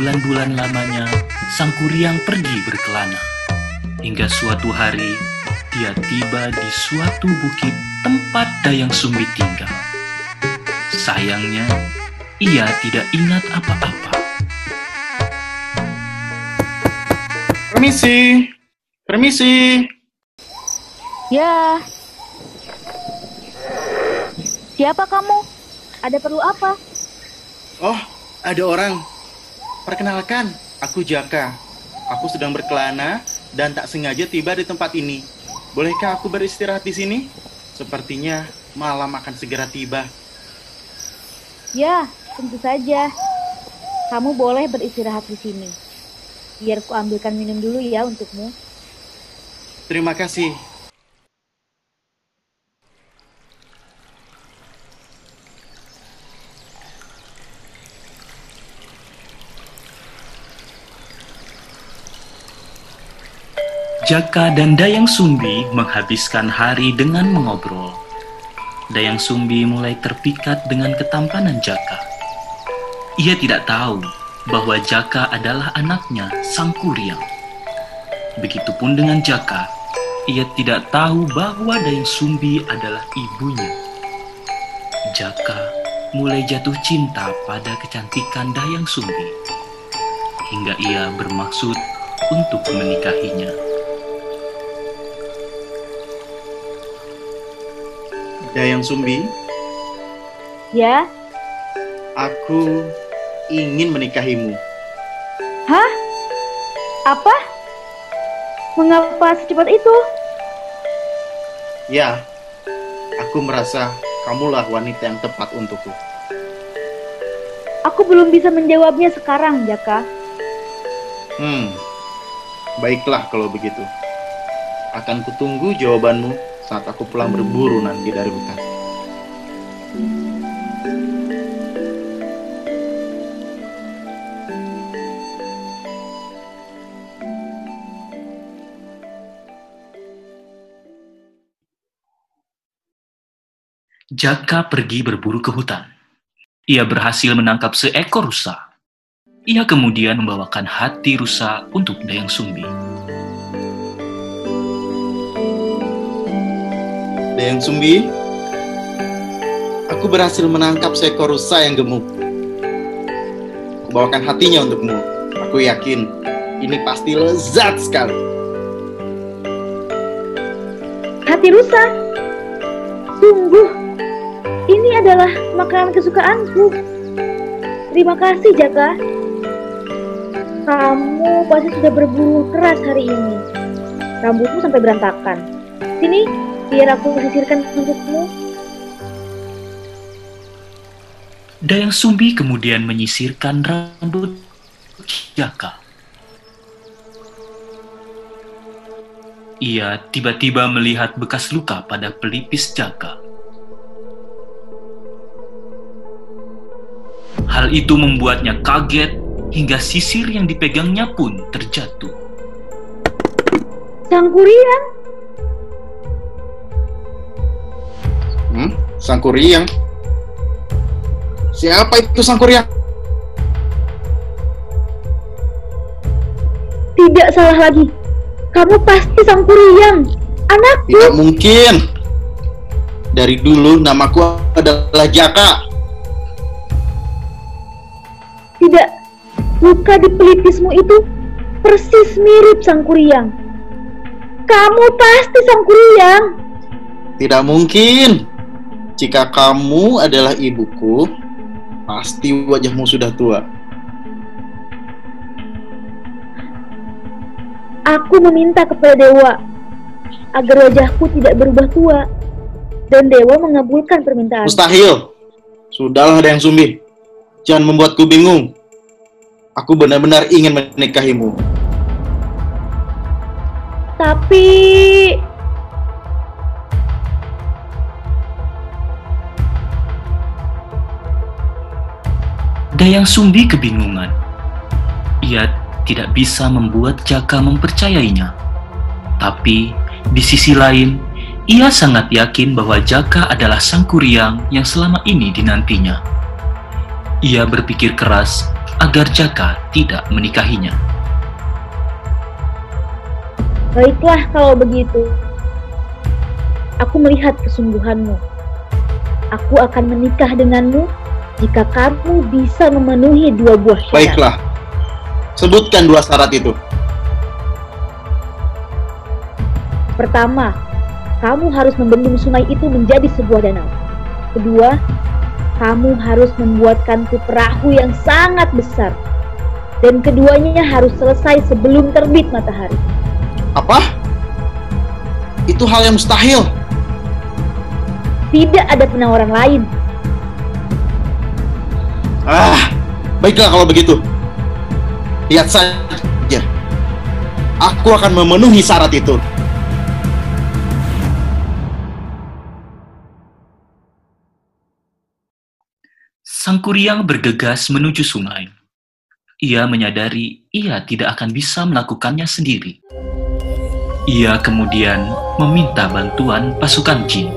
berbulan-bulan lamanya, sang kuryang pergi berkelana. Hingga suatu hari, dia tiba di suatu bukit tempat Dayang Sumbi tinggal. Sayangnya, ia tidak ingat apa-apa. Permisi, permisi. Ya. Siapa kamu? Ada perlu apa? Oh, ada orang. Perkenalkan, aku Jaka. Aku sedang berkelana dan tak sengaja tiba di tempat ini. Bolehkah aku beristirahat di sini? Sepertinya malam akan segera tiba. Ya, tentu saja. Kamu boleh beristirahat di sini. Biar ku ambilkan minum dulu ya untukmu. Terima kasih. Jaka dan Dayang Sumbi menghabiskan hari dengan mengobrol. Dayang Sumbi mulai terpikat dengan ketampanan Jaka. Ia tidak tahu bahwa Jaka adalah anaknya Sang Kuryang. Begitupun dengan Jaka, ia tidak tahu bahwa Dayang Sumbi adalah ibunya. Jaka mulai jatuh cinta pada kecantikan Dayang Sumbi, hingga ia bermaksud untuk menikahinya. Dayang Sumbi, Ya? aku ingin menikahimu. Hah? Apa? Mengapa secepat itu? Ya, aku merasa kamulah wanita yang tepat untukku. Aku belum bisa menjawabnya sekarang, Jaka. Hmm, baiklah kalau begitu. Akan kutunggu jawabanmu saat aku pulang berburu nanti dari hutan. Jaka pergi berburu ke hutan. Ia berhasil menangkap seekor rusa. Ia kemudian membawakan hati rusa untuk Dayang Sumbi. Dayang Sumbi, aku berhasil menangkap seekor rusa yang gemuk. Kubawakan hatinya untukmu. Aku yakin ini pasti lezat sekali. Hati rusa. Sungguh, ini adalah makanan kesukaanku. Terima kasih, Jaka. Kamu pasti sudah berburu keras hari ini. Rambutmu sampai berantakan. Sini, biar aku sisirkan untukmu. Dayang Sumbi kemudian menyisirkan rambut Jaka. Ia tiba-tiba melihat bekas luka pada pelipis Jaka. Hal itu membuatnya kaget hingga sisir yang dipegangnya pun terjatuh. Sang Kuryang, Sang Kuryang? Siapa itu Sang Kuryang? tidak salah lagi. Kamu pasti Sang Kuryang, anakku. Tidak mungkin. Dari dulu namaku adalah Jaka. Tidak, luka di pelipismu itu persis mirip Sang Kuryang. Kamu pasti Sang Kuryang. Tidak mungkin. Jika kamu adalah ibuku, pasti wajahmu sudah tua. Aku meminta kepada dewa agar wajahku tidak berubah tua. Dan dewa mengabulkan permintaan. Mustahil. Sudahlah ada yang sumbi. Jangan membuatku bingung. Aku benar-benar ingin menikahimu. Tapi Dayang Sumbi kebingungan. Ia tidak bisa membuat Jaka mempercayainya. Tapi di sisi lain, ia sangat yakin bahwa Jaka adalah sang kuryang yang selama ini dinantinya. Ia berpikir keras agar Jaka tidak menikahinya. Baiklah kalau begitu. Aku melihat kesungguhanmu. Aku akan menikah denganmu jika kamu bisa memenuhi dua buah syarat. Baiklah. Sebutkan dua syarat itu. Pertama, kamu harus membendung sungai itu menjadi sebuah danau. Kedua, kamu harus membuatkanku perahu yang sangat besar. Dan keduanya harus selesai sebelum terbit matahari. Apa? Itu hal yang mustahil. Tidak ada penawaran lain. Ah, baiklah kalau begitu. Lihat saja. Aku akan memenuhi syarat itu. Sang Kuryang bergegas menuju sungai. Ia menyadari ia tidak akan bisa melakukannya sendiri. Ia kemudian meminta bantuan pasukan jin.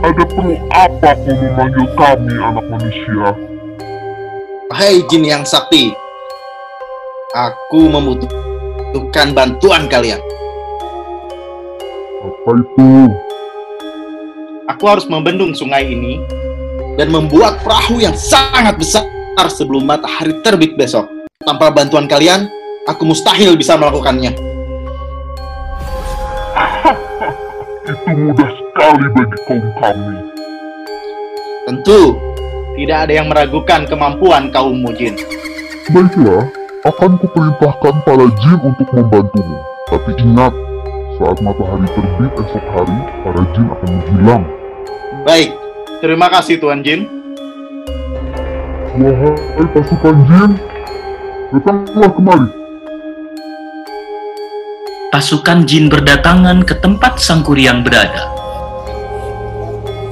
Ada perlu apa kau memanggil kami anak manusia? Hai jin yang sakti. Aku membutuhkan bantuan kalian. Apa itu? Aku harus membendung sungai ini dan membuat perahu yang sangat besar sebelum matahari terbit besok. Tanpa bantuan kalian, aku mustahil bisa melakukannya. Itu mudah sekali bagi kaum kami. Tentu, tidak ada yang meragukan kemampuan kaum mujin. Baiklah, akan kuperintahkan para jin untuk membantumu. Tapi ingat, saat matahari terbit esok hari, para jin akan menghilang. Baik, terima kasih Tuan Jin. Wahai pasukan jin, datanglah kemari. Pasukan jin berdatangan ke tempat Sang Kuryang berada.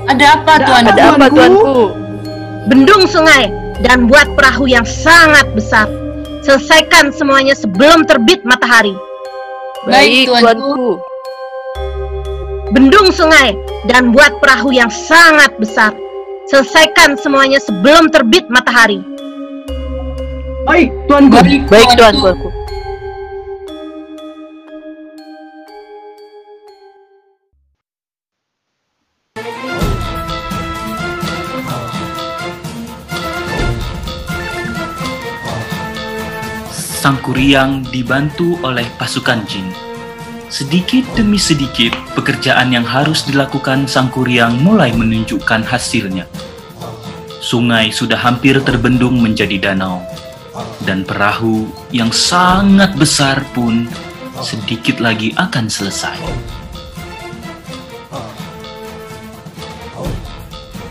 Ada apa tuanku? Ada apa tuanku? Bendung sungai dan buat perahu yang sangat besar. Selesaikan semuanya sebelum terbit matahari. Baik, tuanku. tuanku. Bendung sungai dan buat perahu yang sangat besar. Selesaikan semuanya sebelum terbit matahari. Baik, tuanku. Baik tuanku. Sang Kuryang dibantu oleh pasukan jin. Sedikit demi sedikit, pekerjaan yang harus dilakukan Sang Kuryang mulai menunjukkan hasilnya. Sungai sudah hampir terbendung menjadi danau, dan perahu yang sangat besar pun sedikit lagi akan selesai.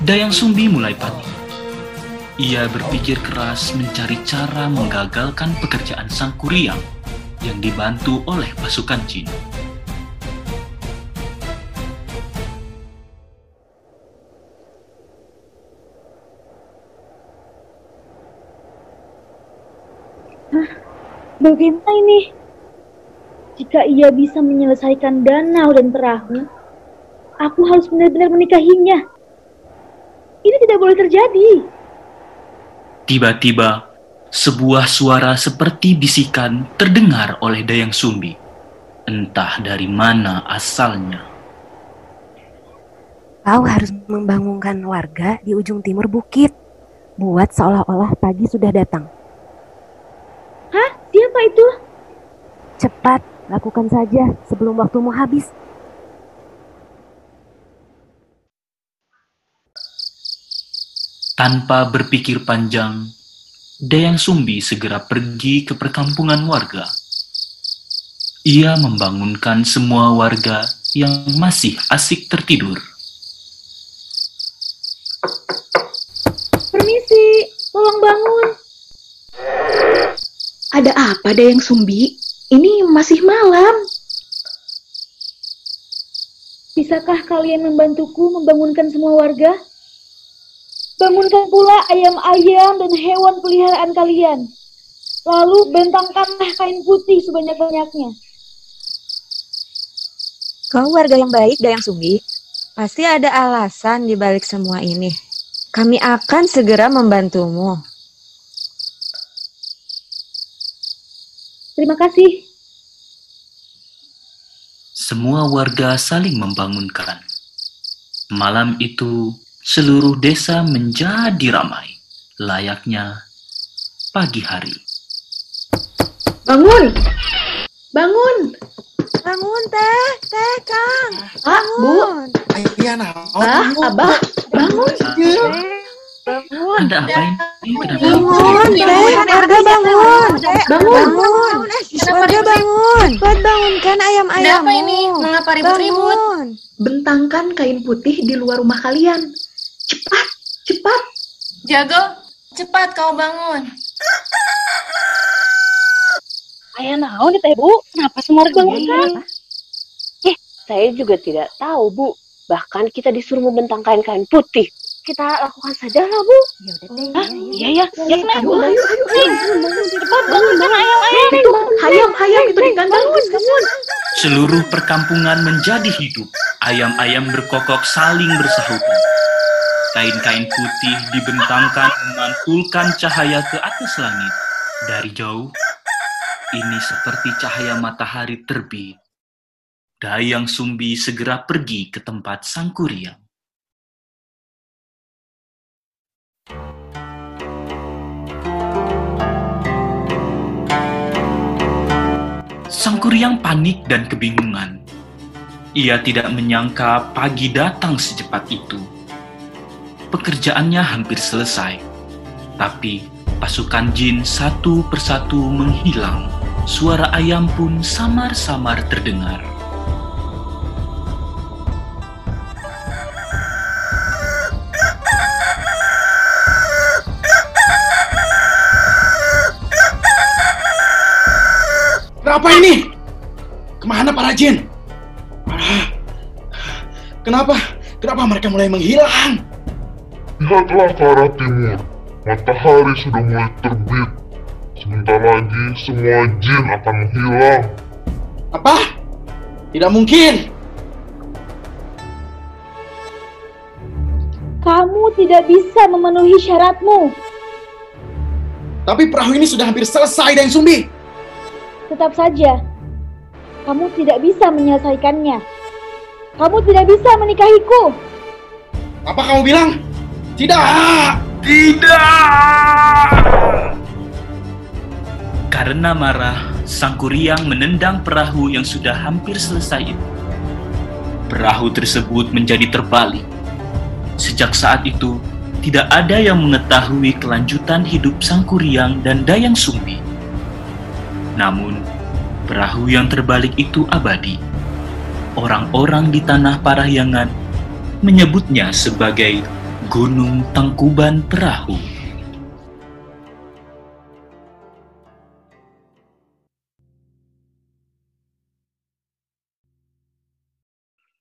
Dayang Sumbi mulai panik. Ia berpikir keras mencari cara menggagalkan pekerjaan Sang Kuryang yang dibantu oleh pasukan jin. Bagaimana ini? Jika ia bisa menyelesaikan danau dan perahu, aku harus benar-benar menikahinya. Ini tidak boleh terjadi. Tiba-tiba, sebuah suara seperti bisikan terdengar oleh Dayang Sumbi. Entah dari mana asalnya. Kau harus membangunkan warga di ujung timur bukit. Buat seolah-olah pagi sudah datang. Hah? Siapa itu? Cepat, lakukan saja sebelum waktumu habis. Tanpa berpikir panjang, Dayang Sumbi segera pergi ke perkampungan warga. Ia membangunkan semua warga yang masih asik tertidur. Permisi, tolong bangun. Ada apa Dayang Sumbi? Ini masih malam. Bisakah kalian membantuku membangunkan semua warga? Bangunkan pula ayam-ayam dan hewan peliharaan kalian. Lalu bentangkanlah kain putih sebanyak-banyaknya. Kau warga yang baik, Dayang Sumbi. Pasti ada alasan di balik semua ini. Kami akan segera membantumu. Terima kasih. Semua warga saling membangunkan. Malam itu, seluruh desa menjadi ramai, layaknya pagi hari. Bangun! Bangun! Bangun teh, teh Kang. Ah, Bu. Bangun. Iya, nah. Ah, Abah, bangun! Bangun. Ada apa ini? Bangun, teh. Warga bangun. Bangun! Warga bangun. Buat bangunkan ayam-ayammu. Kenapa ini? Mengapa ribut-ribut? Bangun. Bentangkan kain putih di luar rumah kalian. Cepat, cepat. Jago, cepat kau bangun. Ayah naon nih teh bu? Kenapa semua harus bangunkan? Eh, saya juga tidak tahu, Bu. Bahkan kita disuruh membentangkan kain putih. Kita lakukan saja lah, Bu. Ya udah teh. Hah? Iya ya, ya kenapa? Ayo, ayo, ayo, ayo. Cepat bangun bangun ayam ayam. Itu, hayam, hayam itu di kandang. Bangun. Seluruh perkampungan menjadi hidup. Ayam-ayam berkokok saling bersahutan. Kain-kain putih dibentangkan memantulkan cahaya ke atas langit. Dari jauh, ini seperti cahaya matahari terbit. Dayang Sumbi segera pergi ke tempat sang kuryang. Sang kuryang panik dan kebingungan. Ia tidak menyangka pagi datang secepat itu. Pekerjaannya hampir selesai, tapi pasukan jin satu persatu menghilang. Suara ayam pun samar-samar terdengar. Kenapa ini? Ke mana para jin? Kenapa? Kenapa mereka mulai menghilang? Lihatlah ke arah timur. Matahari sudah mulai terbit. Sebentar lagi semua jin akan menghilang. Apa? Tidak mungkin. Kamu tidak bisa memenuhi syaratmu. Tapi perahu ini sudah hampir selesai, Dayang Sumbi. Tetap saja, kamu tidak bisa menyelesaikannya. Kamu tidak bisa menikahiku. Apa kamu bilang? Tidak. Tidak! Karena marah, sang kuryang menendang perahu yang sudah hampir selesai itu. Perahu tersebut menjadi terbalik. Sejak saat itu, tidak ada yang mengetahui kelanjutan hidup sang kuryang dan dayang sumbi. Namun, perahu yang terbalik itu abadi. Orang-orang di tanah Parahyangan menyebutnya sebagai Gunung Tangkuban Perahu.